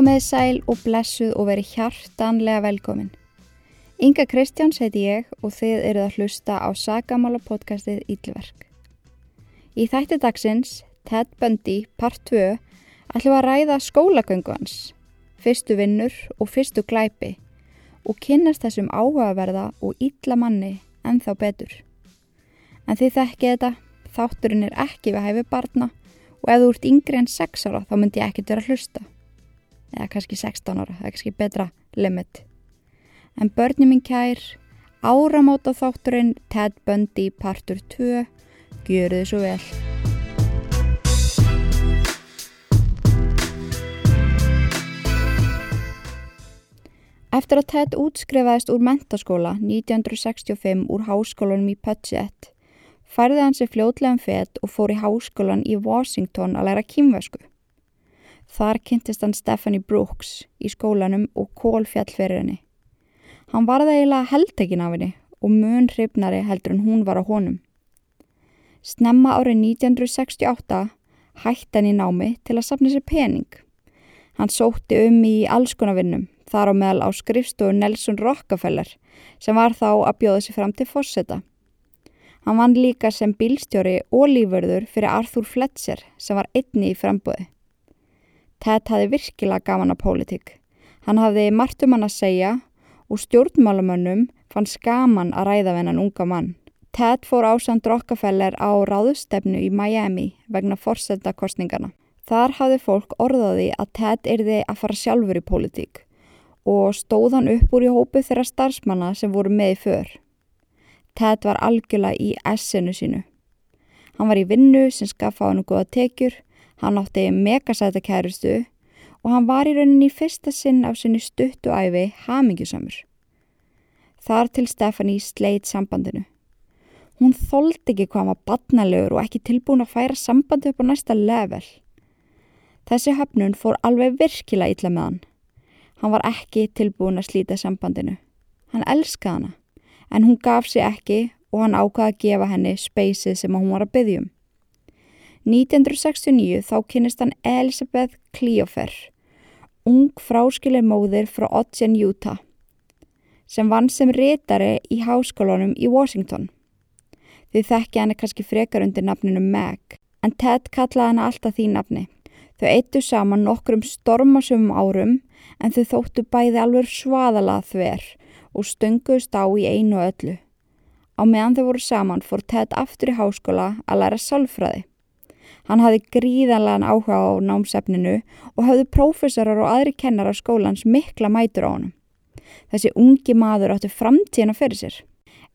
Komiði sæl og blessuð og veri hjartanlega velkomin. Inga Kristjáns heiti ég og þið eruð að hlusta á Sagamála podcastið Ílverk. Í þætti dagsins, Ted Bundy, part 2, ætlum að ræða skólagöngu hans, fyrstu vinnur og fyrstu glæpi og kynnast þessum áhugaverða og ítla manni en þá betur. En þið þekkið þetta, þátturinn er ekki við hæfi barna og ef þú ert yngri en 6 ára þá myndi ég ekkert vera að hlusta. Eða kannski 16 ára, er kannski betra limit. En börni mín kær, áramóta þátturinn Ted Bundy partur 2, gjöru þið svo vel. Eftir að Ted útskrifaðist úr mentaskóla 1965 úr háskólanum í Puget, færði hann sér fljótlega um fett og fór í háskólan í Washington að læra kýmvesku. Þar kynntist hann Stephanie Brooks í skólanum og Kól fjall fyrir henni. Hann varði eiginlega heldekinn af henni og mun hrifnari heldur en hún var á honum. Snemma árið 1968 hætti hann í námi til að sapna sér pening. Hann sótti um í allskonavinnum þar á meðal á skrifstofu Nelson Rockefeller sem var þá að bjóða sér fram til fórseta. Hann vann líka sem bílstjóri og lífurður fyrir Arthur Fletcher sem var einni í framböði. Ted hafði virkilega gaman af pólitík. Hann hafði margt um hann að segja og stjórnmálamönnum fann skaman að ræða vennan unga mann. Ted fór ásand Rockefeller á ráðustefnu í Miami vegna fórsetakostningarna. Þar hafði fólk orðaði að Ted erði að fara sjálfur í pólitík og stóð hann upp úr í hópu þeirra starfsmanna sem voru með í för. Ted var algjörlega í essinu sínu. Hann var í vinnu sem skaffa hann goða tekjur, hann átti megasæta kærustu og hann var í rauninni í fyrsta sinn af sinni stuttu æfi hamingjusamur. Þar til Stephanie sleit sambandinu. Hún þóldi ekki hvað maður badnalegur og ekki tilbúin að færa sambandi upp á næsta level. Þessi höfnun fór alveg virkilega illa með hann. Hann var ekki tilbúin að slíta sambandinu. Hann elskaði hana, en hún gaf sig ekki og hann ákvaði að gefa henni speysið sem hún var að byggjum. 1969 þá kynist hann Elisabeth Cleofer, ung fráskilir móðir frá Ogden, Utah, sem vann sem reytari í háskólanum í Washington. Þið þekki henni kannski frekar undir nafninu Meg, en Ted kallaði henni alltaf því nafni. Þau eittu saman nokkrum stormasumum árum en þau þóttu bæði alveg svaðalað þver og stönguðust á í einu öllu. Á meðan þau voru saman fór Ted aftur í háskóla að læra sálfræði. Hann hafði gríðanlegan áhuga á námsefninu og hafði prófessorar og aðri kennar á skólans mikla mætur á honum. Þessi ungi maður áttu framtíðina fyrir sér.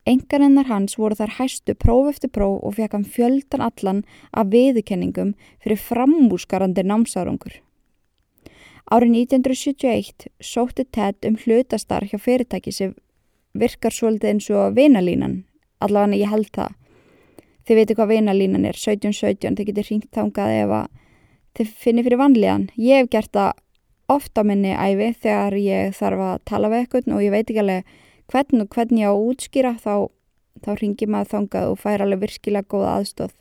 Engarinnar hans voru þar hæstu próf eftir próf og fekk hann fjöldan allan af viðukenningum fyrir framúsgarandi námsárangur. Árið 1971 sótti Ted um hlutastar hjá fyrirtæki sem virkar svolítið eins og vinalínan, allavega ég held það. Þið veitu hvað vinalínan er, 1717, þið getur ringt þangað ef að þið finnir fyrir vanlíðan. Ég hef gert það ofta minni æfi þegar ég þarf að tala við eitthvað og ég veit ekki alveg hvern og hvern ég á að útskýra þá, þá ringir maður þangað og fær alveg virkilega góða aðstóð.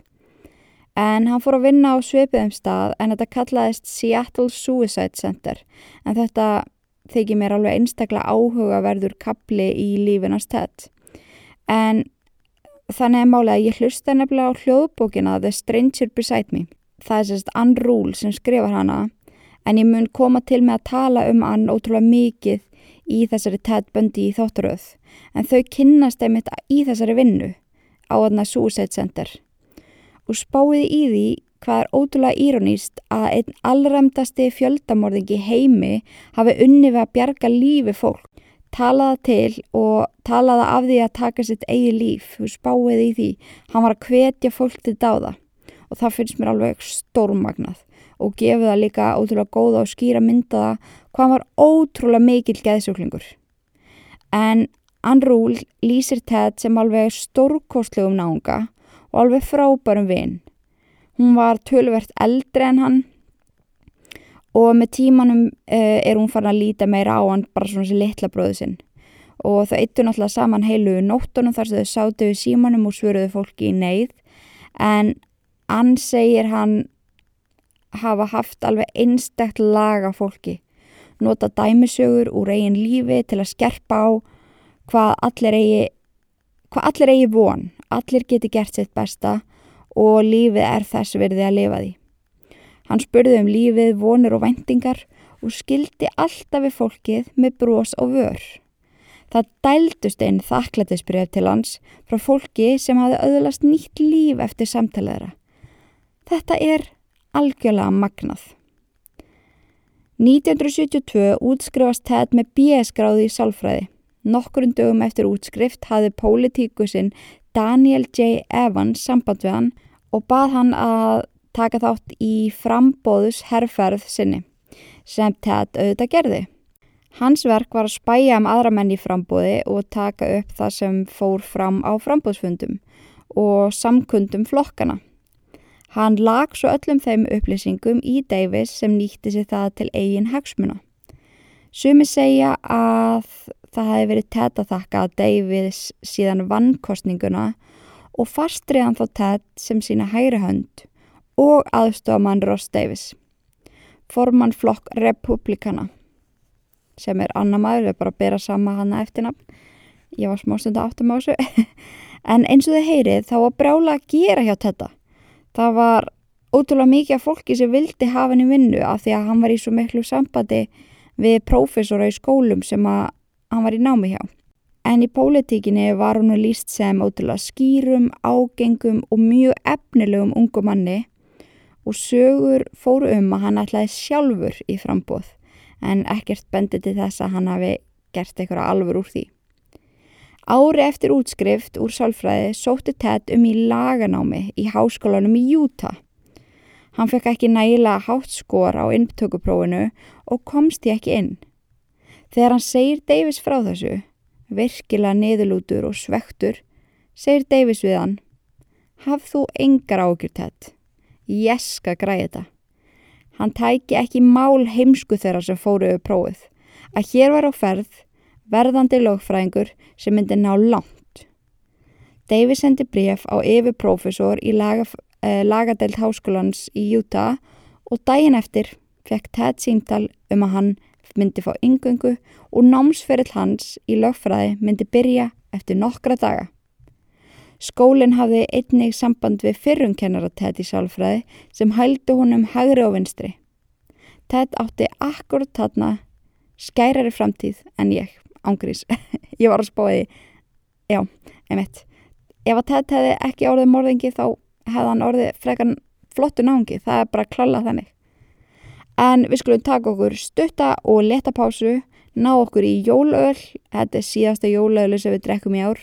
En hann fór að vinna á sveipiðum stað en þetta kallaðist Seattle Suicide Center en þetta þykir mér alveg einstaklega áhugaverður kapli í lífinast tett. En þannig er málega að ég hlusta nefnilega á hljóðbókina The Stranger Beside Me. Það er sérst Ann Rúl sem skrifar hana en ég mun koma til með að tala um Ann ótrúlega mikið í þessari Ted Bundy í þátturöð en þau kynnast einmitt í þessari vinnu á þarna Suicide Center og spáiði í því hvað er ótrúlega írónist að einn allræmdasti fjöldamorðingi heimi hafi unni við að bjarga lífi fólk talaða til og talaða af því að taka sitt eigi líf og spáiði í því hann var að hvetja fólk til dáða og það finnst mér alveg stórmagnað og gefið það líka ótrúlega góða og skýra myndaða hvað var ótrúlega mikill geðsjóklingur. En Ann Rúl lýsir Ted sem alveg stórkostlegum náunga og alveg frábærum vinn. Hún var tölvert eldri en hann og með tímanum uh, er hún farin að líta meira á hann bara svona sem litla bróðu sinn. Og þau eittu náttúrulega saman heilu nóttunum þar sem þau sátu við símanum og svöruðu fólki í neyð en Ann segir hann hafa haft alveg einstakt laga fólki nota dæmisögur úr eigin lífi til að skerpa á hvað allir eigi, hvað allir eigi von, allir geti gert sitt besta og lífið er þess verði að lifa því. Hann spurði um lífið, vonur og vendingar og skildi alltaf við fólkið með brós og vör. Það dældust einn þakklættisbref til hans frá fólki sem hafi öðlast nýtt líf eftir samtaleðra. Þetta er algjörlega magnað. 1972 útskrifast Ted með BS-gráði í sálfræði. Nokkurinn dögum eftir útskrift hafði pólitíkusinn Daniel J. Evans samband við hann og bað hann að taka þátt í frambóðus herrferð sinni sem Ted auðvitað gerði. Hans verk var að spæja um aðra menn í frambóði og taka upp það sem fór fram á frambóðsfundum og samkundum flokkana. Hann lag svo öllum þeim upplýsingum í Davis sem nýtti sér það til eigin hagsmuna. Sumi segja að það hefði verið tett að þakka að Davis síðan vannkostninguna og fastriðan þá tett sem sína hægri hönd og aðstofamann Ross Davis. Formann flokk republikana sem er annar maður, við bara bera sama hana eftirnafn. Ég var smá stund að áttum á þessu. en eins og þau heyrið þá var brála að gera hjá þetta það var ótrúlega mikið af fólki sem vildi hafa henni vinnu af því að hann var í svo miklu sambandi við prófessora í skólum sem að hann var í námi hjá. En í pólitíkinni var hann líst sem ótrúlega skýrum, ágengum og mjög efnilegum ungum manni og sögur fóru um að hann ætlaði sjálfur í frambóð en ekkert bendi til þess að hann hafi gert eitthvað alfur úr því. Ári eftir útskrift úr sálfræði sótti Ted um í laganámi í háskólanum í Utah. Hann fekk ekki nægilega hátt skor á inntökuprófinu og komst ég ekki inn. Þegar hann segir Davis frá þessu, virkilega niðurlútur og svektur, segir Davis við hann, haf þú engar ágjur Ted, ég skal græða þetta. Hann tæki ekki mál heimsku þeirra sem fóruðu prófið, að hér var á ferð verðandi lögfræðingur sem myndi ná langt. Davies sendi bref á yfirprofessor í laga, eh, lagadelt háskólans í Utah og daginn eftir fekk Ted símtal um að hann myndi fá yngöngu og námsferill hans í lögfræði myndi byrja eftir nokkra daga. Skólinn hafði einnig samband við fyrrumkennara Ted í sálfræði sem hældu honum hægri og vinstri. Ted átti akkurat þarna skærari framtíð en ég ángrís ég var að spóði já, einmitt. Ef að Ted hefði ekki orðið morðingi þá hefði hann orðið frekan flottu náðungi það er bara klalla þannig. En við skulum taka okkur stutta og leta pásu ná okkur í jólaöl. Þetta er síðasta jólaölu sem við drekkum í ár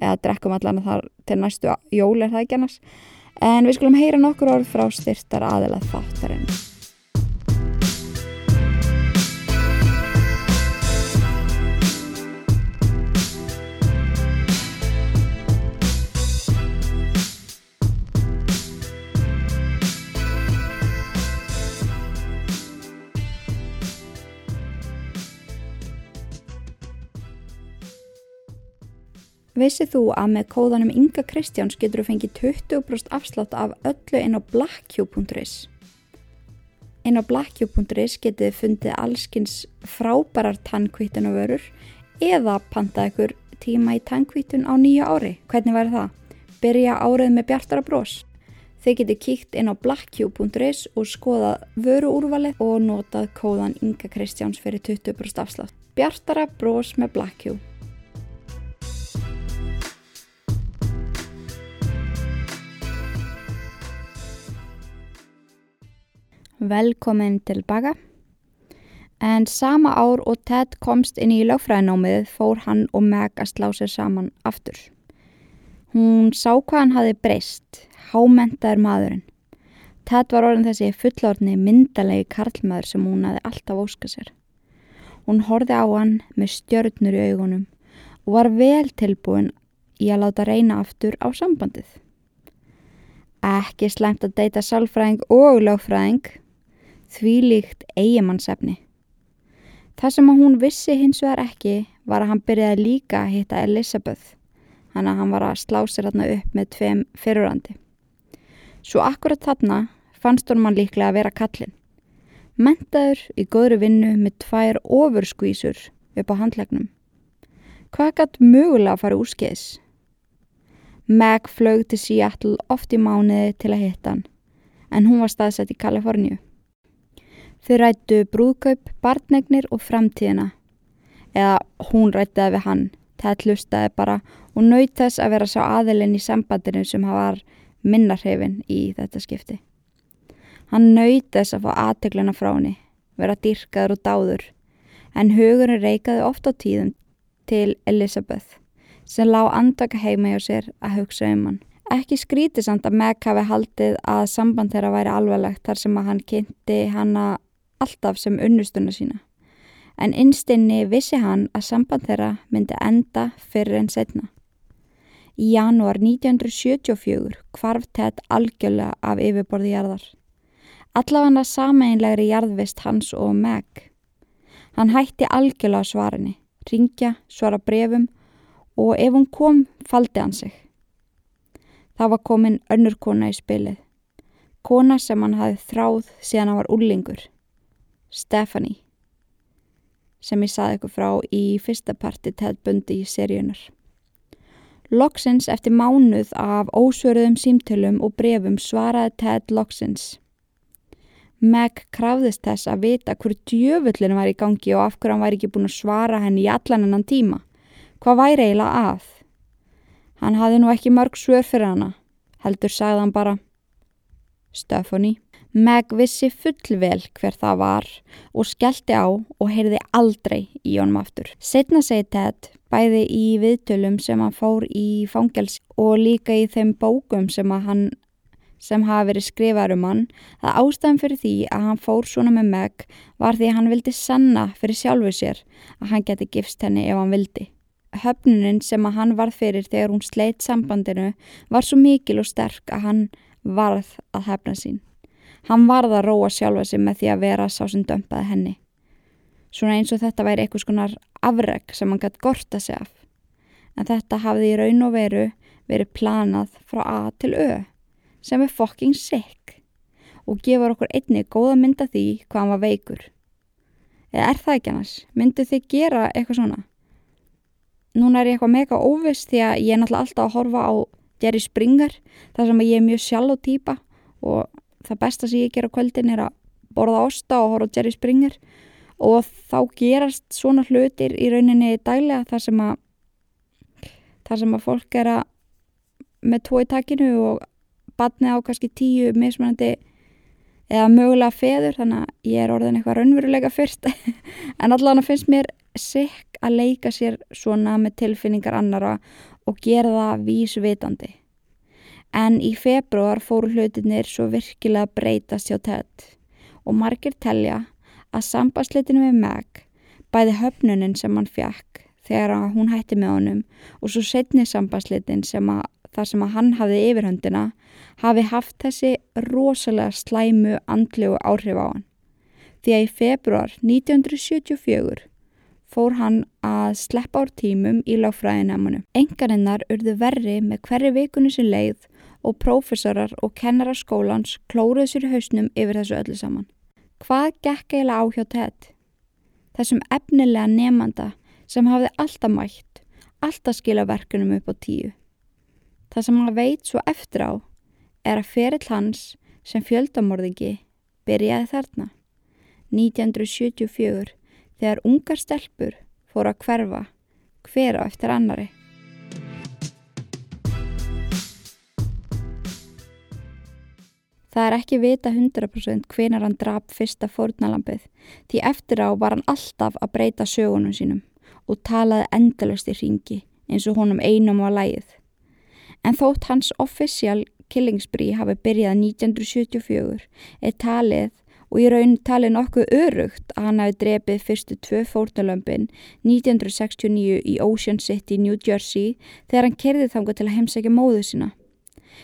eða drekkum allan þar til næstu jól er það ekki annars? En við skulum heyra nokkur orð frá styrtar aðelað þáttarinn Vissið þú að með kóðanum Inga Kristjáns getur þú fengið 20% afslátt af öllu inn á blackcube.is. Inn á blackcube.is getur þið fundið allskins frábærar tannkvítunavörur eða pantað ykkur tíma í tannkvítun á nýja ári. Hvernig væri það? Byrja árið með bjartara brós. Þið getur kíkt inn á blackcube.is og skoðað vöru úrvalið og notað kóðan Inga Kristjáns fyrir 20% afslátt. Bjartara brós með Blackcube. Velkomin tilbaka. En sama ár og Ted komst inn í lögfræðinómið fór hann og Meg að slá sér saman aftur. Hún sá hvað hann hafi breyst, hámentaður maðurinn. Ted var orðin þessi fullorðni myndalegi karlmaður sem hún hafi alltaf óskað sér. Hún horfi á hann með stjörnur í augunum og var vel tilbúin í að láta reyna aftur á sambandið. Ekki slemt að deyta salfræðing og lögfræðing því líkt eigimannsefni. Það sem hún vissi hins vegar ekki var að hann byrjaði líka að hitta Elisabeth, hann að hann var að slá sér þarna upp með tveim fyrirrandi. Svo akkurat þarna fannst hún mann líklega að vera kallin. Mentaður í góðri vinnu með tvær ofurskvísur upp á handlegnum. Hvað gætt mögulega að fara úrskeiðs? Meg flög til Seattle oft í mánuði til að hitta hann, en hún var staðsett í Kaliforníu. Þau rættu brúðkaup, barnegnir og framtíðina. Eða hún rættiði við hann, það hlustaði bara og naut þess að vera sá aðilinn í sambandinu sem hann var minnarhefin í þetta skipti. Hann naut þess að fá aðtegluna frá henni, vera dyrkaður og dáður, en hugurinn reikaði oft á tíðum til Elisabeth sem lág andaka heima hjá sér að hugsa um hann. Ekki skrítið samt að Meg hafi haldið að samband þeirra væri alvarlegt þar sem að hann kynnti hanna alltaf sem unnustuna sína. En innstinni vissi hann að samband þeirra myndi enda fyrir en setna. Í janúar 1974 kvarf Ted algjörlega af yfirborði jarðar. Allafanna sameinlegri jarðvist hans og Meg. Hann hætti algjörlega svarinni ringja, svara brefum og ef hún kom, faldi hann sig. Það var komin önnur kona í spilið. Kona sem hann hafði þráð síðan hann var úrlingur. Stephanie. Sem ég saði ykkur frá í fyrsta parti teðbundi í seríunar. Loksins eftir mánuð af ósverðum símtölum og brefum svaraði Ted Loksins. Meg krafðist þess að vita hver djöfullin var í gangi og af hverju hann væri ekki búin að svara henni í allan ennan tíma. Hvað væri eiginlega að? Hann hafði nú ekki mörg svör fyrir hana, heldur sagði hann bara. Stephanie. Meg vissi fullvel hver það var og skellti á og heyrði aldrei í honum aftur. Setna segi Ted bæði í viðtölum sem hann fór í fangels og líka í þeim bókum sem hann sem hafa verið skrifar um hann að ástæðan fyrir því að hann fór svona með Meg var því að hann vildi sanna fyrir sjálfu sér að hann geti gifst henni ef hann vildi. Höfnunin sem að hann varð fyrir þegar hún sleitt sambandinu var svo mikil og sterk að hann varð að hefna sín. Hann varð að róa sjálfa sig með því að vera sá sem dömpaði henni. Svona eins og þetta væri eitthvað skonar afreg sem hann gætt gorta sig af. En þetta hafði í raun og veru verið planað frá A til Ö sem er fokking sick og gefur okkur einni góða mynda því hvað hann var veikur. Eða er það ekki annars? Myndu þið gera eitthvað svona? Núna er ég eitthvað mega óvist því að ég er náttúrulega alltaf að horfa á Jerry Springer þar sem ég er mjög sjálf og týpa og það besta sem ég ger á kvöldin er að borða osta og horfa Jerry Springer og þá gerast svona hlutir í rauninni dælega þar sem að þar sem að fólk er að með í takkinu og badni á kannski tíu mismunandi eða mögulega feður þannig að ég er orðin eitthvað raunveruleika fyrst en allavega finnst mér sikk að leika sér svona með tilfinningar annara og gera það vísvitandi. En í februar fóru hlutinir svo virkilega breytast hjá Ted og margir telja að sambandsleitinu við Meg, bæði höfnunin sem hann fjakk þegar hún hætti með honum og svo setni að þar sem að hann hafði yfirhöndina hafi haft þessi rosalega slæmu andlegu áhrif á hann. Því að í februar 1974 fór hann að sleppa ár tímum í láfræðinemunu. Engarinnar urðu verri með hverju vikunni sem leið og prófessorar og kennara skólans klóruð sér hausnum yfir þessu öllu saman. Hvað gekk eiginlega á hjá Ted? Þessum efnilega nefnanda sem hafði alltaf mætt, alltaf skila verkunum upp á tíu. Það sem hann veit svo eftir á er að ferill hans sem fjöldamorðingi byrjaði þarna 1974 þegar ungar stelpur fór að hverfa hver á eftir annari. Það er ekki vita 100% hvenar hann draf fyrsta fórnalampið því eftir á var hann alltaf að breyta sögunum sínum og talaði endalust í ringi eins og honum einum á lægið en þótt hans official killingsbrí hafi byrjað 1974 er talið og í raun talið nokkuð örugt að hann hafi drefið fyrstu tvö fórnalömpin 1969 í Ocean City, New Jersey þegar hann kerði þanga til að heimsækja móðu sína.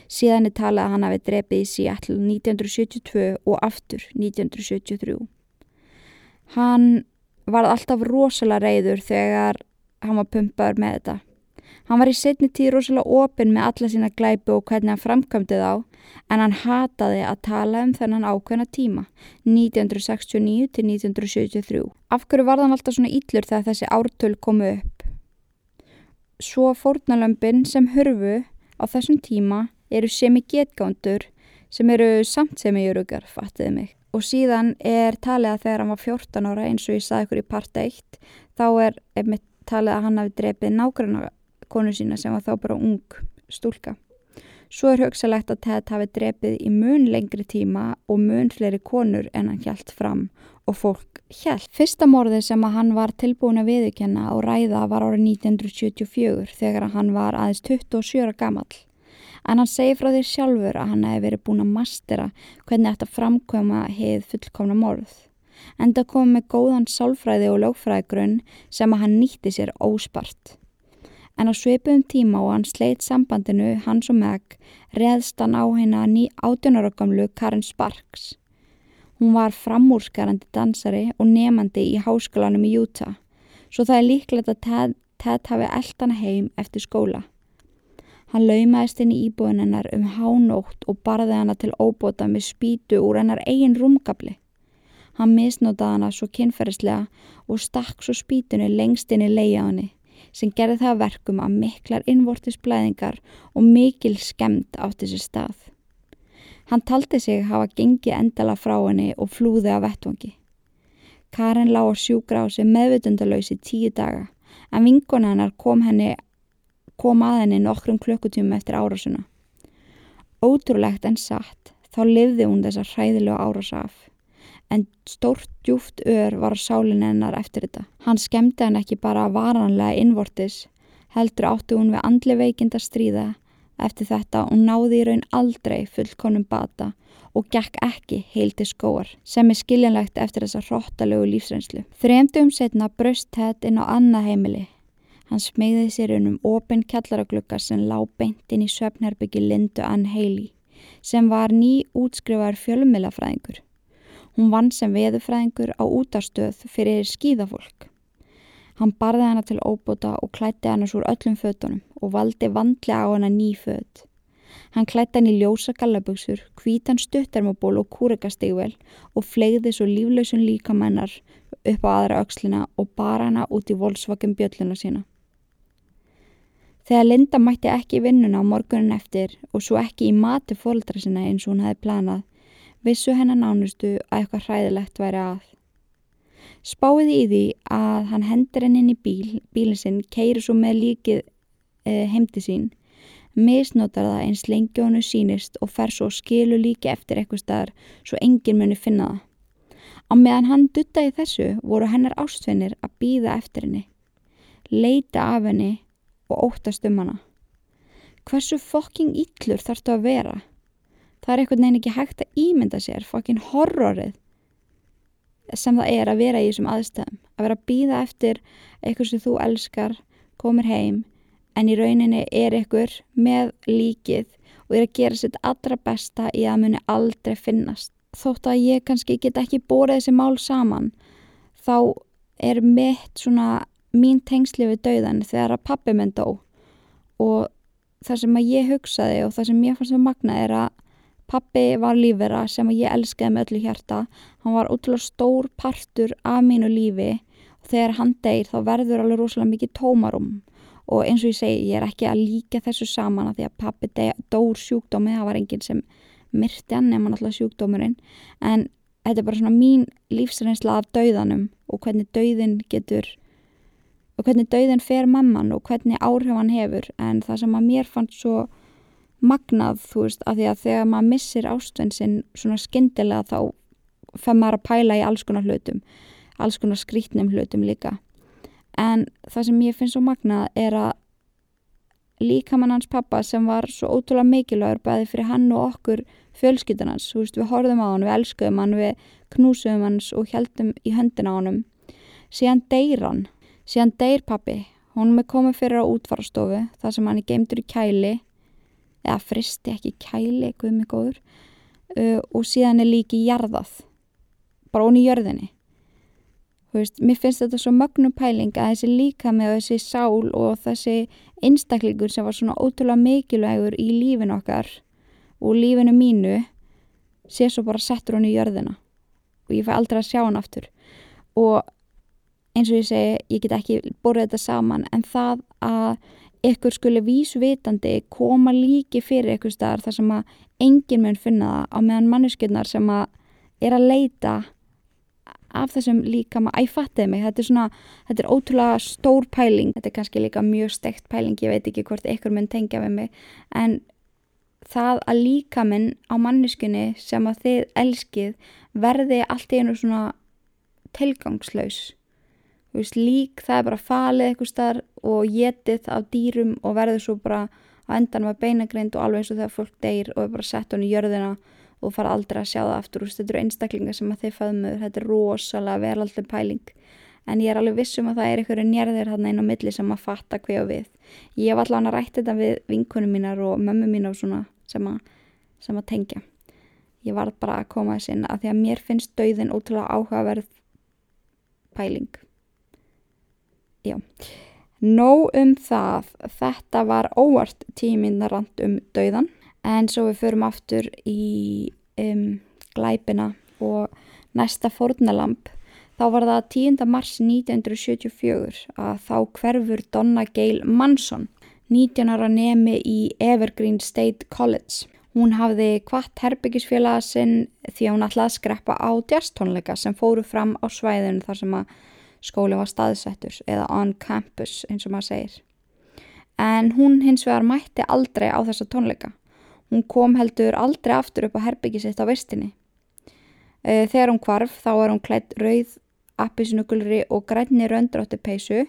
Síðan er talið að hann hafi drefið í Seattle 1972 og aftur 1973. Hann var alltaf rosalega reyður þegar hann var pumpaður með þetta Hann var í setni tíð rosalega opinn með alla sína glæpu og hvernig hann framkvæmdi þá en hann hataði að tala um þennan ákveðna tíma 1969 til 1973. Af hverju var þann alltaf svona íllur þegar þessi ártöl komu upp? Svo fórnalömpin sem hörfu á þessum tíma eru semi getgándur sem eru samt semi jörugar, fattiði mig. Og síðan er talið að þegar hann var 14 ára eins og ég saði ykkur í part 1 þá er talið að hann hafi drefið nákvæmna konu sína sem var þá bara ung stúlka. Svo er hugsalegt að Ted hafi drefið í mun lengri tíma og mun fleiri konur en hann hjælt fram og fólk hjælt. Fyrsta morði sem að hann var tilbúin að viðkenna og ræða var árið 1974 þegar hann var aðeins 27 gammal. En hann segi frá því sjálfur að hann hefði verið búin að mastera hvernig þetta framkvæma hefð fullkomna morð. En það kom með góðan sálfræði og lögfræðigrunn sem að hann nýtti sér óspart en á sveipuðum tíma og hann sleitt sambandinu hans og Meg reðst hann á hennar ný átjónaragamlu Karin Sparks. Hún var framúrskarandi dansari og nefandi í háskólanum í Utah, svo það er líklegt að Ted, Ted hafi eldan heim eftir skóla. Hann laumaðist inn í íbúin hennar um hánótt og barði hana til óbóta með spýtu úr hennar eigin rúmgabli. Hann misnótaði hana svo kynferðislega og stakk svo spýtunni lengst inn í leiðjáni sem gerði það verkum að miklar innvortisblæðingar og mikil skemmt átti sér stað. Hann taldi sig hafa gengið endala frá henni og flúði á vettvangi. Karin lág á sjúgra á sig meðvitundalösi tíu daga en vinkona hennar kom, henni, kom að henni nokkrum klukkutíma eftir árásuna. Ótrúlegt en satt þá livði hún þessa hræðilegu árásaf en stórt djúft ör var á sálinn hennar eftir þetta. Hann skemmti hann ekki bara varanlega innvortis, heldur áttu hún við andli veikind að stríða eftir þetta og náði í raun aldrei fullkonum bata og gekk ekki heil til skóar sem er skiljanlegt eftir þessa hróttalögu lífsreynslu. Þremdum setna bröst Ted inn á annað heimili. Hann smegði sér um opinn kjallaraglugga sem lág beint inn í söfnherbyggi Lindu Ann Haley sem var ný útskrifaður fjölumilafræðingur. Hún vann sem veðufræðingur á útastöð fyrir skýðafólk. Hann barði hana til óbúta og klætti hana súr öllum fötunum og valdi vandlega á hana ný föt. Hann klætti hann í ljósa gallaböksur, hvítan stuttarmaból og kúrekastegvel og flegði svo líflausun líkamennar upp á aðra aukslina og bar hana út í volsvakum bjölluna sína. Þegar Linda mætti ekki vinnuna á morgunin eftir og svo ekki í mati fóldra sinna eins og hún hefði planað, vissu hennar nánustu að eitthvað hræðilegt væri að. Spáði í því að hann hendur henn inn í bíl, bílinn sinn, keiri svo með líkið e, heimti sín, misnotar það eins lengi honu sínist og fer svo skilu líki eftir eitthvað staðar svo enginn muni finna það. Á meðan hann dutta í þessu voru hennar ástfinnir að býða eftir henni, leita af henni og óttast um hana. Hversu fokking yllur þarf þú að vera? það er einhvern veginn ekki hægt að ímynda sér fokkin horrorið sem það er að vera í þessum aðstæðum að vera að býða eftir eitthvað sem þú elskar, komir heim en í rauninni er ykkur með líkið og er að gera sitt allra besta í að muni aldrei finnast. Þótt að ég kannski get ekki bórið þessi mál saman þá er mitt svona mín tengsli við dauðan þegar að pappi minn dó. Og það sem að ég hugsaði og það sem ég fannst að magna er að Pappi var lífera sem ég elskaði með öllu hjarta. Hann var útrúlega stór partur af mínu lífi. Og þegar hann deyr þá verður alveg rosalega mikið tómarum og eins og ég segi ég er ekki að líka þessu saman að því að pappi dór sjúkdómi, það var enginn sem myrti hann nema náttúrulega sjúkdómurinn. En þetta er bara svona mín lífsreynsla af dauðanum og hvernig dauðin getur og hvernig dauðin fer mamman og hvernig áhrif hann hefur en það sem að mér fannst svo magnað, þú veist, af því að þegar maður missir ástvennsinn svona skindilega þá fær maður að pæla í alls konar hlutum, alls konar skrítnum hlutum líka. En það sem ég finnst svo magnað er að líkamann hans pappa sem var svo ótrúlega mikilvægur bæði fyrir hann og okkur fjölskytun hans, þú veist, við horfum á hann, við elskuðum hann, við knúsum hans og heldum í höndin á hann. Síðan deyr hann, síðan deyr pappi, hún er komið fyrir á útfarastofu, þar sem hann er geimtur í kæli eða fristi ekki kæli, eitthvað með góður uh, og síðan er líki jarðað bara ón í jörðinni. Veist, mér finnst þetta svo mögnum pæling að þessi líka með þessi sál og þessi einstaklingur sem var svona ótrúlega mikilvægur í lífin okkar og lífinu mínu sé svo bara settur hann í jörðina. Og ég fæ aldrei að sjá hann aftur. Og eins og ég segi, ég get ekki borðið þetta saman en það að ykkur skuli vísvitandi koma líki fyrir ykkur staðar þar sem að engin mun finna það á meðan manneskjöldnar sem að er að leita af þessum líka maður, æfattiði mig, þetta er svona, þetta er ótrúlega stór pæling, þetta er kannski líka mjög steikt pæling, ég veit ekki hvort ykkur mun tengja við mig, en það að líka minn á manneskunni sem að þið elskið verði allt í einu svona tilgangslaus, veist, lík það er bara falið eitthvað starf og getið af dýrum og verður svo bara á endan með beinagrind og alveg eins og þegar fólk deyr og er bara sett hann í jörðina og fara aldrei að sjá það aftur. Úr þetta eru einstaklingar sem að þeir faðmuður þetta er rosalega veraldum pæling. En ég er alveg vissum að það er einhverju njörðir hann einn á milli sem að fatta hver og við. Ég hef allavega rætt þetta við vinkunum mínar og mömmu mín og svona sem að, sem að tengja. Ég var bara að koma þess inn að því að mér finnst dauðin ótrúlega áhugaverð pæling já. Nó um það, þetta var óvart. Tíminarand um dauðan en svo við förum aftur í um, glæpina og næsta fórnalamp þá var það 10. mars 1974 að þá hverfur Donna Gail Manson 19 ára nemi í Evergreen State College. Hún hafði kvart herbyggisfélaga sinn því að hún ætlaði að skreppa á djastónleika sem fóru fram á svæðinu þar sem að skólinn var staðsettur eða on campus eins og maður segir en hún hins vegar mætti aldrei á þessa tónleika Hún kom heldur aldrei aftur upp á herbyggi sitt á vestinni. Eh, þegar hún kvarf þá er hún klætt rauð, appisnugulri og grænni röndráttu peysu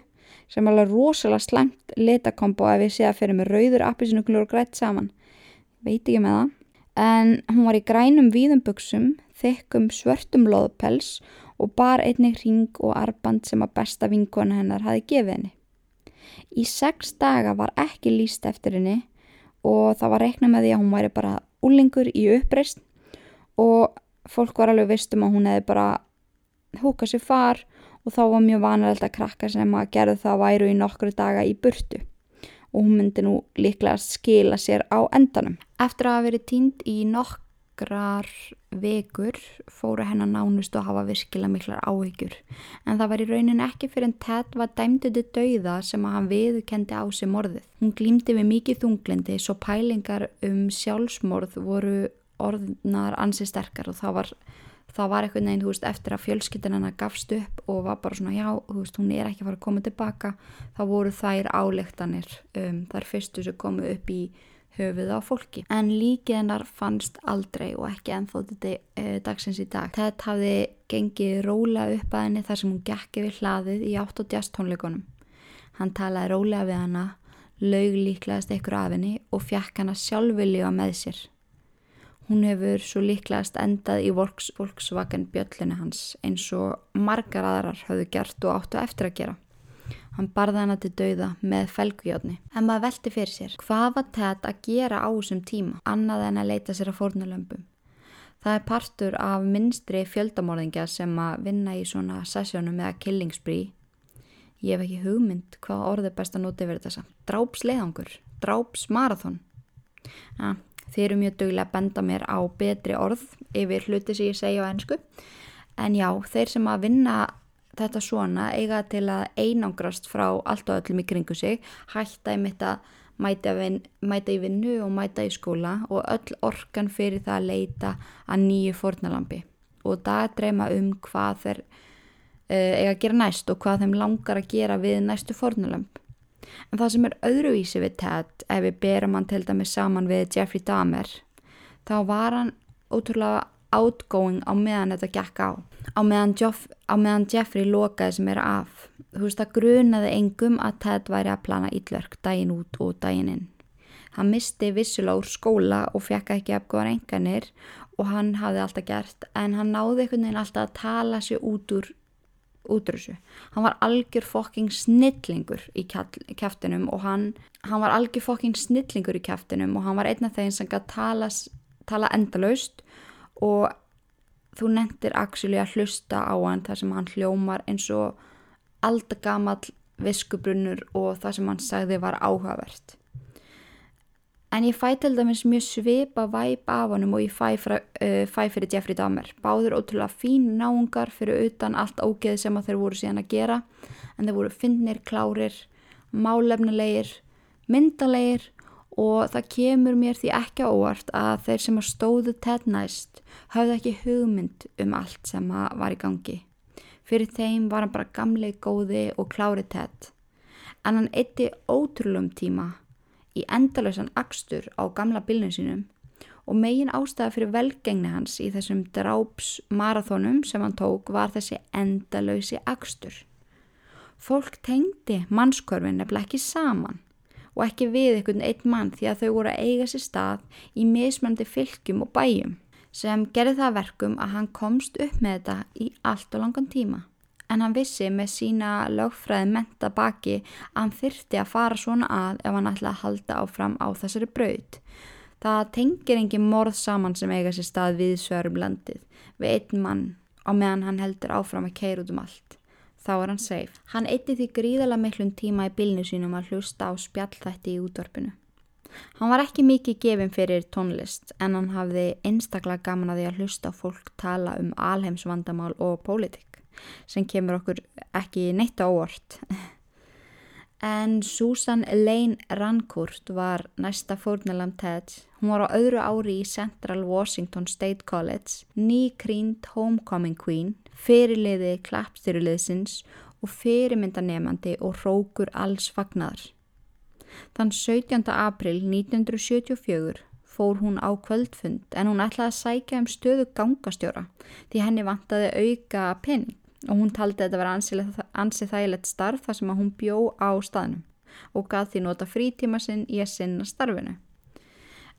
sem alveg rosalega slæmt letakombo ef ég sé að fyrir með rauður, appisnugulur og grætt saman. Veit ekki með það. En hún var í grænum víðumböksum, þykkum svörtum loðpels og bar einnig ring og arband sem að besta vinkona hennar hafi gefið henni. Í sex daga var ekki líst eftir henni og það var reikna með því að hún væri bara úlingur í uppreist og fólk var alveg vistum að hún hefði bara húkað sér far og þá var mjög vanalegt að krakka sem að gerðu það væru í nokkru daga í burtu og hún myndi nú líklega skila sér á endanum. Eftir að hafa verið tínd í nokk nokkrar vekur fóru hennar nánust og hafa virkilega miklar áhyggjur en það var í raunin ekki fyrir en Ted var dæmduði dauða sem að hann viðkendi á sig morðið. Hún glýmdi við mikið þunglindi svo pælingar um sjálfsmorð voru orðnar ansi sterkar og það var, það var eitthvað neginn, þú veist, eftir að fjölskyttin hennar gafst upp og var bara svona já, þú veist, hún er ekki að fara að koma tilbaka þá voru þær álektanir um, þar fyrstu sem komu upp í höfuð á fólki. En líkið hennar fannst aldrei og ekki ennþótt þetta e, dagsins í dag. Þetta hafði gengið róla upp að henni þar sem hún gekk yfir hlaðið í 8 og jazz tónleikonum. Hann talaði rólega við hana, laug líklegast ykkur af henni og fjekk hana sjálfvilliga með sér. Hún hefur svo líklegast endað í Volkswagen bjöllinu hans eins og margar aðrar hafðu gert og áttu eftir að gera. Hann barða hana til dauða með felgujotni. En maður velti fyrir sér, hvað var þetta að gera á þessum tíma, annað en að leita sér að fórnulömpum? Það er partur af minstri fjöldamorðingja sem að vinna í svona sessjónum eða killingsbrí. Ég hef ekki hugmynd hvað orðið best að nota yfir þessa. Drápsleiðangur, drápsmarathon. Ja, þeir eru mjög duglega að benda mér á betri orð yfir hluti sem ég segja á ennsku. En já, þeir sem að vinna þetta svona eiga til að einangrast frá allt og öllum í kringu sig, hætta í mitt að mæta, vin, mæta í vinnu og mæta í skóla og öll orkan fyrir það að leita að nýju fornalampi og það dreyma um hvað þeir uh, eiga að gera næst og hvað þeim langar að gera við næstu fornalamp. En það sem er öðruvísi við Ted, ef við berum hann til dæmis saman við Jeffrey Dahmer, þá var hann ótrúlega outgoing á meðan þetta gekk á á meðan, Joff, á meðan Jeffrey lokaði sem er af þú veist það grunaði engum að Ted væri að plana íllverk daginn út og daginn inn hann misti vissulega úr skóla og fekk ekki afgóðar enganir og hann hafði alltaf gert en hann náði einhvern veginn alltaf að tala sér út úr útrúsu. Hann var algjör fokking snillingur í kæftinum og hann, hann var algjör fokking snillingur í kæftinum og hann var einn af þeim sem gæti tala, tala endalaust og þú nendir actually að hlusta á hann þar sem hann hljómar eins og aldagamall viskubrunnur og það sem hann sagði var áhugavert. En ég fæ til dæmis mjög svipa væp af honum og ég fæ, fra, uh, fæ fyrir Jeffrey Dahmer. Báður ótrúlega fín náungar fyrir utan allt ógeð sem þeir voru síðan að gera en þeir voru finnir, klárir, málefnilegir, myndalegir og það kemur mér því ekki óvart að þeir sem að stóðu Ted næst hafði ekki hugmynd um allt sem var í gangi. Fyrir þeim var hann bara gamlei góði og klári Ted. En hann eitti ótrúlum tíma í endalösan akstur á gamla bylnum sínum og megin ástæða fyrir velgengni hans í þessum dráps marathónum sem hann tók var þessi endalösi akstur. Fólk tengdi mannskörfin nefnilega ekki saman og ekki við einhvern einn mann því að þau voru að eiga sér stað í mismandi fylgjum og bæjum sem gerði það verkum að hann komst upp með þetta í allt og langan tíma. En hann vissi með sína lögfræði menta baki að hann þyrti að fara svona að ef hann ætlaði að halda áfram á þessari braud. Það tengir engin morð saman sem eiga sér stað við svörum landið við einn mann á meðan hann heldur áfram að keira út um allt þá er hann safe. Hann eitti því gríðala miklum tíma í bilnu sínum að hlusta á spjallþætti í útvarpinu. Hann var ekki mikið gefin fyrir tónlist en hann hafði einstaklega gaman að því að hlusta fólk tala um alheimsvandamál og pólitik sem kemur okkur ekki neitt á óvart. En Susan Elaine Rancourt var næsta fórnalam Ted. Hún var á öðru ári í Central Washington State College, nýkrýnd homecoming queen fyrirliði klappstyrjuliðsins og fyrirmyndanemandi og rókur alls fagnar. Þann 17. april 1974 fór hún á kvöldfund en hún ætlaði að sækja um stöðu gangastjóra því henni vantaði auka penning og hún taldi að þetta var ansið þægilegt starf þar sem hún bjó á staðnum og gaf því nota frítíma sinn í að sinna starfinu.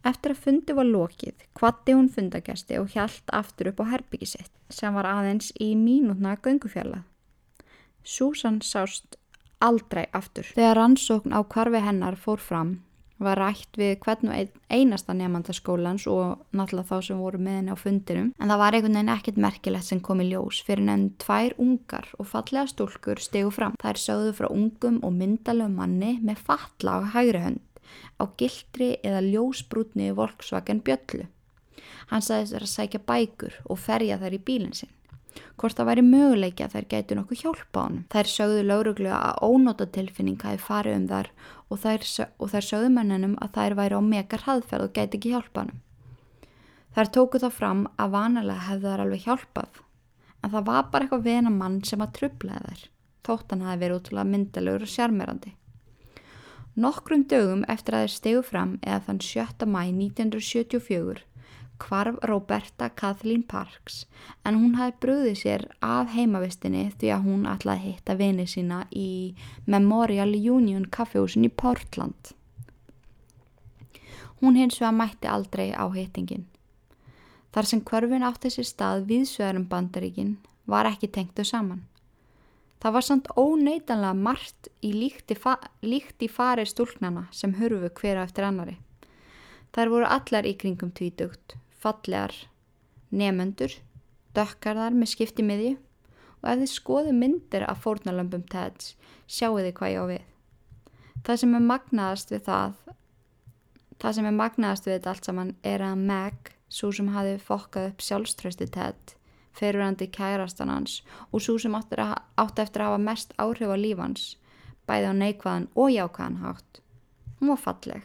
Eftir að fundi var lokið, kvatti hún fundagæsti og hjælt aftur upp á herbygisitt sem var aðeins í mínútna göngufjalla. Susan sást aldrei aftur. Þegar rannsókn á kvarfi hennar fór fram var rætt við hvern og einasta nefndaskólans og náttúrulega þá sem voru með henni á fundinum en það var einhvern veginn ekkert merkilegt sem kom í ljós fyrir nefn tvær ungar og fallega stúlkur stegu fram. Er sögðu frá ungum og myndalög manni með fatla á hægri hönd á gildri eða ljósbrútni Volkswagen Bjöllu. Hann sagðist að sækja bækur og ferja þær í bílinn sinn. Hvort það væri möguleiki að þær gætu nokkuð hjálpa hann. Þær sögðu lauruglega að ónóta tilfinning hafi farið um þar og þær, og þær sögðu mennunum að þær væri á megar hraðferð og gæti ekki hjálpa hann. Þær tóku þá fram að vanalega hefðu þær alveg hjálpað en það var bara eitthvað vena mann sem að trublaði þær. Þóttan hafi verið útrúlega myndalegur og sjarmerandi. Nokkrum dögum eftir að þeir stegu fram eða þann 7. mæ 1974 kvarf Roberta Kathleen Parks en hún hafi brúðið sér af heimavistinni því að hún ætlaði að hitta vinið sína í Memorial Union kaffehúsin í Portland. Hún hins vegar mætti aldrei á hittingin. Þar sem kvarfin átti sér stað viðsvegarum bandaríkin var ekki tengtu saman. Það var samt óneitanlega margt í líkt í, fa líkt í farið stúlknana sem hurfu hverja eftir annari. Þær voru allar í kringum tvítugt, fallegar, nefnendur, dökkarðar með skipti miðju og ef þið skoðu myndir af fórnalömpum TEDs sjáu þið hvað ég á við. Það sem er magnaðast við það, það sem er magnaðast við þetta allt saman er að Meg, svo sem hafi fokkað upp sjálfströsti TED, fyrirverandi kærastan hans og svo sem átti, eftir að hafa mest áhrif á lífans, bæði á neikvæðan og jákvæðan hátt. Hún var falleg,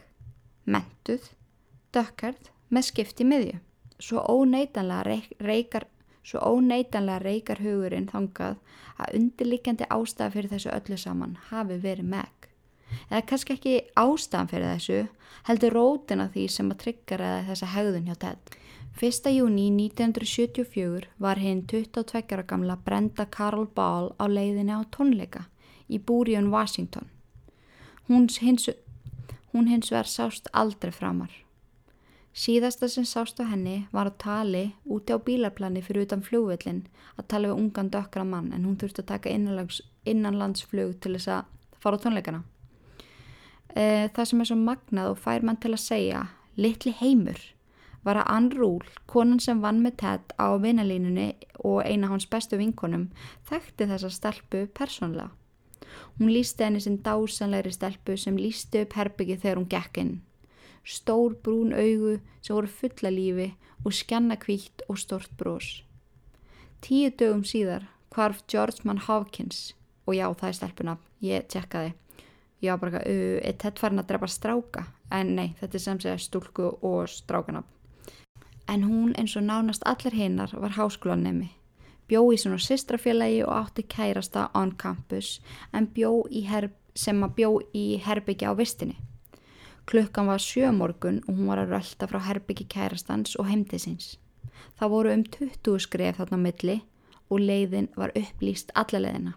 mentuð, dökkarð með skipti miðju. Svo óneitanlega reykar, svo óneitanlega reykar hugurinn þangað að undirlikjandi ástæða fyrir þessu öllu saman hafi verið meg. Eða kannski ekki ástæðan fyrir þessu, heldur rótina því sem að tryggjara þessa hegðun hjá Ted. 1. júni 1974 var hinn 22 ára gamla Brenda Carol Ball á leiðinni á tónleika í Búriun, Washington. Hún hins, hún hins verð sást aldrei framar. Síðasta sem sást á henni var að tali úti á bílarplani fyrir utan fljóvillin að tala við ungan dökkra mann en hún þurfti að taka innanlands, innanlandsflug til þess að fara á tónleikana. E, það sem er svo magnað og fær mann til að segja litli heimur var að Ann Rúl, konan sem vann með Ted á vinalínunni og eina hans bestu vinkonum, þekkti þessa stelpu persónlega. Hún lísti henni sem dásanleiri stelpu sem lísti upp herbyggi þegar hún gekk inn. Stór brún augu sem voru fulla lífi og skjanna kvítt og stort brós. Tíu dögum síðar hvarf George Mann Hawkins og já það er stelpuna, ég tjekkaði. Ég var bara, uh, er Ted farin að drepa stráka? En nei, þetta er sem segja stúlku og strákanab en hún eins og nánast allir hinnar var háskólanemi. Bjó í svona sistrafélagi og átti kærasta on campus en bjó sem að bjó í herbyggi á vistinni. Klukkan var sjömorgun og hún var að rölda frá herbyggi kærastans og heimtisins. Það voru um 20 skref þarna milli og leiðin var upplýst allalegina.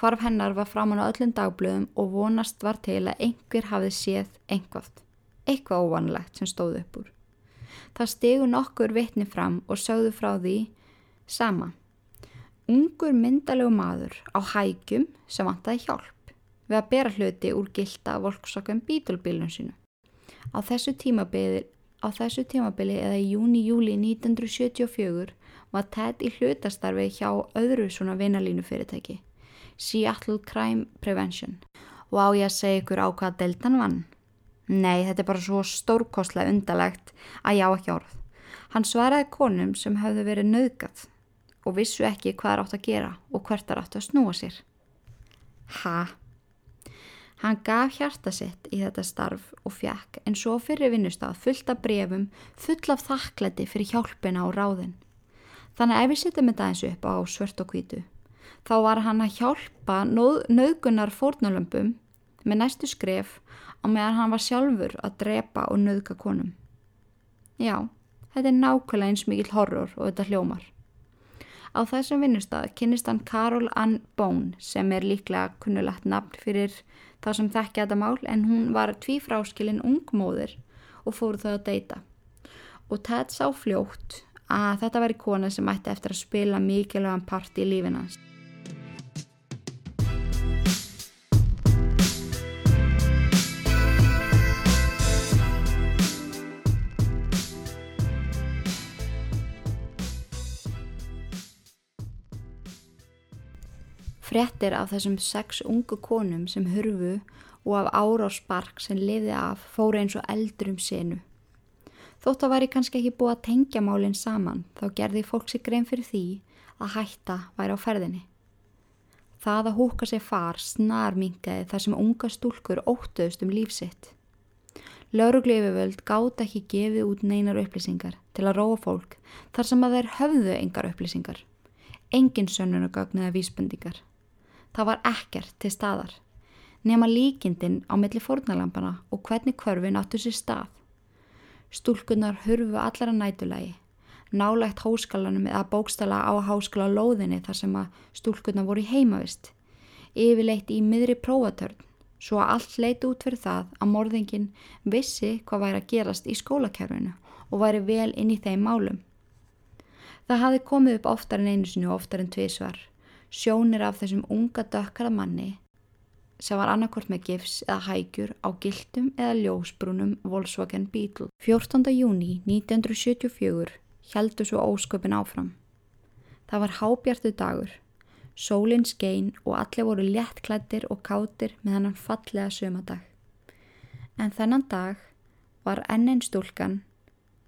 Hvarf hennar var framann á öllum dagblöðum og vonast var til að einhver hafði séð einhvað. Eitthvað óvanlegt sem stóð upp úr. Það stegu nokkur vitni fram og sögðu frá því sama. Ungur myndalegu maður á hægjum sem vantaði hjálp við að bera hluti úr gilda volksokkum bítulbílun sínu. Á þessu tímabili, á þessu tímabili eða í júni-júli 1974 var Ted í hlutastarfi hjá öðru svona vinalínu fyrirtæki, Seattle Crime Prevention og á ég að segja ykkur á hvað deltan vann. Nei, þetta er bara svo stórkoslega undalegt að já ekki orð. Hann svaraði konum sem hafðu verið nöðgat og vissu ekki hvað er átt að gera og hvert er átt að snúa sér. Ha? Hann gaf hjarta sitt í þetta starf og fjekk en svo fyrir vinnustaf fullt af brefum, full af þakklæti fyrir hjálpina og ráðin. Þannig ef við setjum þetta eins upp á svört og hvítu, þá var hann að hjálpa nöðgunar fórnulömpum með næstu skref á meðan hann var sjálfur að drepa og nöðka konum. Já, þetta er nákvæmlega eins mikil horror og þetta hljómar. Á þessum vinnustad kynist hann Karol Ann Bone sem er líklega kunnulegt nafn fyrir það sem þekkja þetta mál en hún var tvífráskilin ungmóðir og fóru þau að deyta. Og Ted sá fljótt að þetta væri kona sem ætti eftir að spila mikilvægan part í lífinans. Frettir af þessum sex ungu konum sem hurfu og af spark sem liði af fóru eins og eldur um senu. Þótt að væri kannski ekki búið að tengja málinn saman þá gerði fólk sig grein fyrir því að hætta væri á ferðinni. Það að húka sér far snar mingaði þar sem unga stúlkur óttuðust um lífsitt. Lauruglefuvöld gátt ekki gefið út neinar upplýsingar til að róa fólk þar sem að þeir höfðu engar upplýsingar. Engin sönnunagögn eða vísbendingar. Það var ekkert til staðar, nema líkindin á milli fórnalampana og hvernig körfin áttu sér stað. Stúlkunar hurfu allara nætulagi, nálægt háskalanum eða bókstala á háskala lóðinni þar sem að stúlkunar voru heimavist, yfirleitt í miðri prófatörn, svo að allt leiti út fyrir það að morðingin vissi hvað væri að gerast í skólakerfinu og væri vel inn í þeim málum. Það hafi komið upp oftar en einu sinu og oftar en tvísvar sjónir af þessum unga dökkara manni sem var annarkort með gifs eða hægjur á gildum eða ljósbrúnum Volkswagen Beetle. 14. júni 1974 heldur svo ósköpin áfram. Það var hábjartu dagur, sólinn skein og allir voru léttklættir og kátir með hennan fallega sömadag. En þennan dag var ennin stúlkan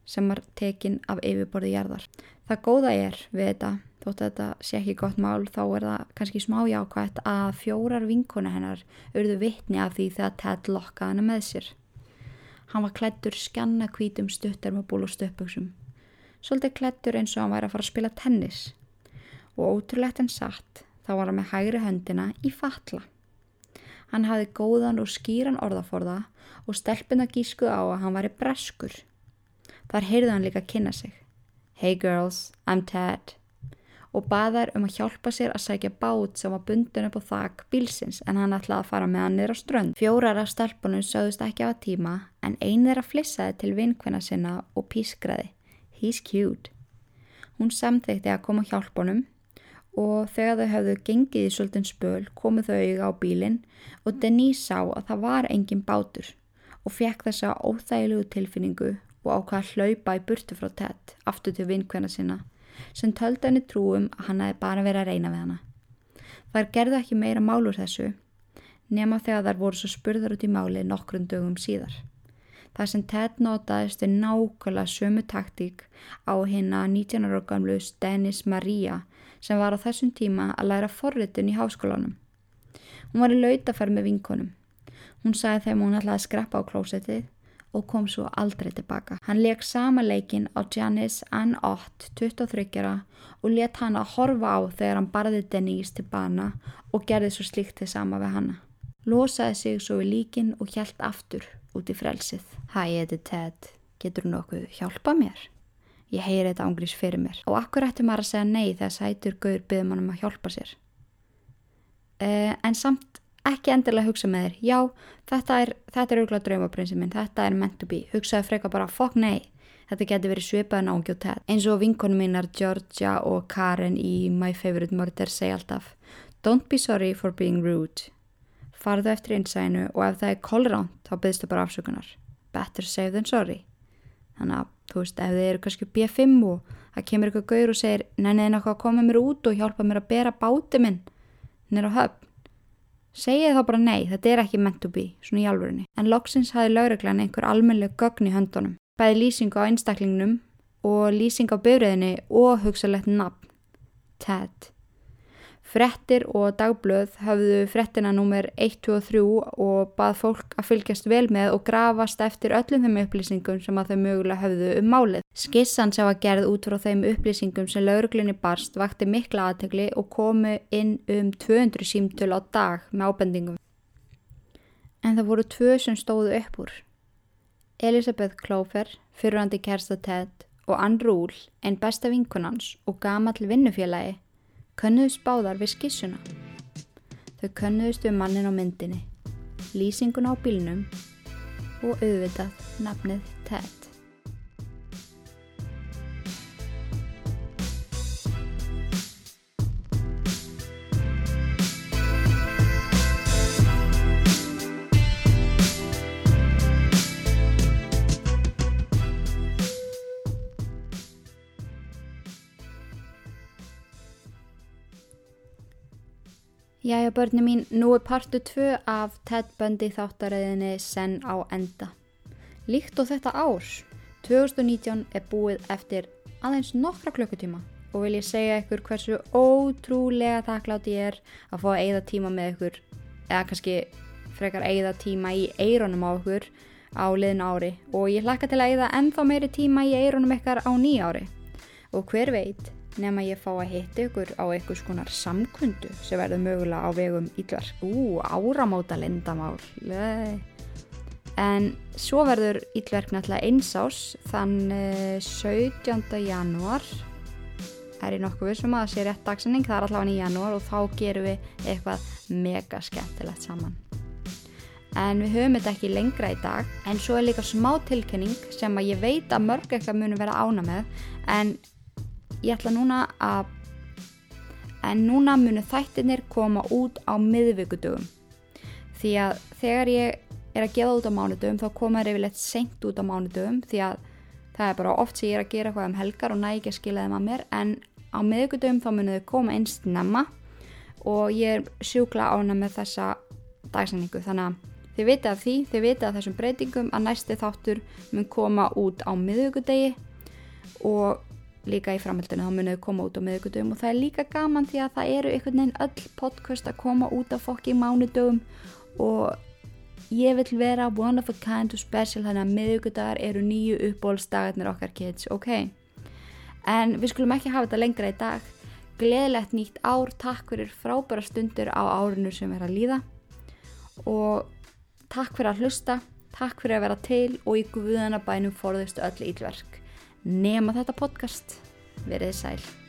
sem var tekin af yfirborði jarðar. Það góða er við þetta þótt að þetta sé ekki gott mál þá er það kannski smá jákvæmt að fjórar vinkona hennar auððu vittni af því þegar Ted lokkaði hennar með sér. Hann var klættur skjanna kvítum stuttar með ból og stöpbuksum. Svolítið klættur eins og hann væri að fara að spila tennis. Og ótrúlegt en satt þá var hann með hægri höndina í fatla. Hann hafði góðan og skýran orðaforða og stelpina gískuð á að hann væri breskur. Þar heyrði hann líka að kynna sig. Hey girls, I'm Ted og baðar um að hjálpa sér að sækja bát sem var bundun upp á þak bílsins en hann ætlaði að fara með hann nýra strönd. Fjórar af stelpunum sögðust ekki á tíma en einir að flissaði til vinkvenna sinna og pískraði. He's cute. Hún samþekti að koma hjálpunum og þegar þau hafðu gengið í svolítinn spöl komuð þau auðga á bílinn og Denise sá að það var engin bátur og fekk þessa óþægilegu tilfinningu og ákvaða að hlaupa í burtu frá Ted aftur til vinkvenna sinna sem töldi henni trúum að hann hefði bara verið að reyna við hana. Þær gerðu ekki meira málur þessu nema þegar þær voru svo spurðar út í máli nokkrum dögum síðar. Það sem Ted notaðist við nákvæmlega sömu taktík á hérna 19 ára gamlu Dennis Maria sem var á þessum tíma að læra forritun í háskólanum. Hún var í lautaferð með vinkonum. Hún sagði þeim hún ætlaði að skreppa á klósetið og kom svo aldrei tilbaka. Hann leik sama leikin á Janice Ann Ott 23 og let hann að horfa á þegar hann barði Denise til bana og gerði svo slíkt til sama við hanna. Losaði sig svo við líkin og hjælt aftur út í frelsið. Hæ, þetta er Ted. Getur nokkuð hjálpa mér? Ég heyri þetta ángrís fyrir mér. Og akkur ætti maður að segja nei þegar sætur gaur byggðum hann um að hjálpa sér. Uh, en samt ekki endilega hugsa með þér. Já, þetta er, þetta er auðvitað draumaprinsið minn. Þetta er meant to be. Hugsaði freka bara, fuck nei. Þetta getur verið svipaðan ángjóð Ted. Eins og vinkonum mínar Georgia og Karen í My Favorite Murder segja alltaf Don't be sorry for being rude. Farðu eftir einsæðinu og ef það er kolránt þá byggstu bara afsökunar. Better safe than sorry. Þannig að, þú veist, ef þið eru kannski B5 og það kemur eitthvað gaur og segir nenniði nokkuð að koma mér út og hjálpa mér að bera báti minn nýra höfn. Segið þá bara nei, þetta er ekki meant to be, svona í alvörinni. En loksins hafi lauruglan einhver almennileg gögn í höndunum. Bæði lýsing á einstaklingnum og lýsing á byrðinni og hugsalegt nafn. Ted. Frettir og dagblöð hafðu frettina númer 1, 2 og 3 og bað fólk að fylgjast vel með og grafast eftir öllum þeim upplýsingum sem að þau mögulega hafðu um málið. Skissan sem var gerð út frá þeim upplýsingum sem lauruglinni barst vakti mikla aðtegli og komu inn um 200 símtölu á dag með ábendingum. En það voru tvö sem stóðu upp úr. Elisabeth Klófer, fyrrandi kersta Ted og Ann Rúl, einn besta vinkunans og gamall vinnufélagi Könnuðust báðar við skissuna. Þau könnuðust við mannin á myndinni, lýsingun á bílnum og auðvitað nafnið Ted. Jæja börni mín, nú er partu 2 af Ted Bundy þáttaræðinni senn á enda. Líkt og þetta árs, 2019 er búið eftir aðeins nokkra klukkutíma og vil ég segja ykkur hversu ótrúlega þakklátt ég er að fá að eigða tíma með ykkur eða kannski frekar eigða tíma í eironum á ykkur á liðin ári og ég hlakka til að eigða ennþá meiri tíma í eironum ykkar á nýja ári og hver veit nema ég fá að hitta ykkur á einhvers konar samkundu sem verður mögulega á vegum ílverk. Ú, áramóta lindamál. En svo verður ílverk náttúrulega einsás þann 17. januar er ég nokkuð vissum að það sé rétt dagsinning, það er allavega í janúar og þá gerum við eitthvað mega skemmtilegt saman. En við höfum þetta ekki lengra í dag, en svo er líka smá tilkenning sem að ég veit að mörg eitthvað munum vera ána með, en ég ætla núna að en núna munu þættinir koma út á miðvíkudögum því að þegar ég er að gefa út á mánudögum þá koma það yfirleitt senkt út á mánudögum því að það er bara oft sem ég er að gera eitthvað um helgar og næ ekki að skila þeim að mér en á miðvíkudögum þá munu þau koma einst nefna og ég er sjúkla ána með þessa dagsendingu þannig að þið vitið af því, þið vitið af þessum breytingum að næsti þáttur mun koma út á miðvíkudegi og líka í framhaldinu þá munum við koma út á miðugudöfum og það er líka gaman því að það eru einhvern veginn öll podcast að koma út á fokki mánudöfum og ég vil vera one of a kind og special þannig að miðugudagar eru nýju uppbólstagarnir okkar kids, ok. En við skulum ekki hafa þetta lengra í dag. Gleðilegt nýtt ár, takk fyrir frábæra stundur á árinu sem er að líða. Og takk fyrir að hlusta. Takk fyrir að vera til og í guðanabænum forðustu öll ílverk nema þetta podcast. Verðið sæl.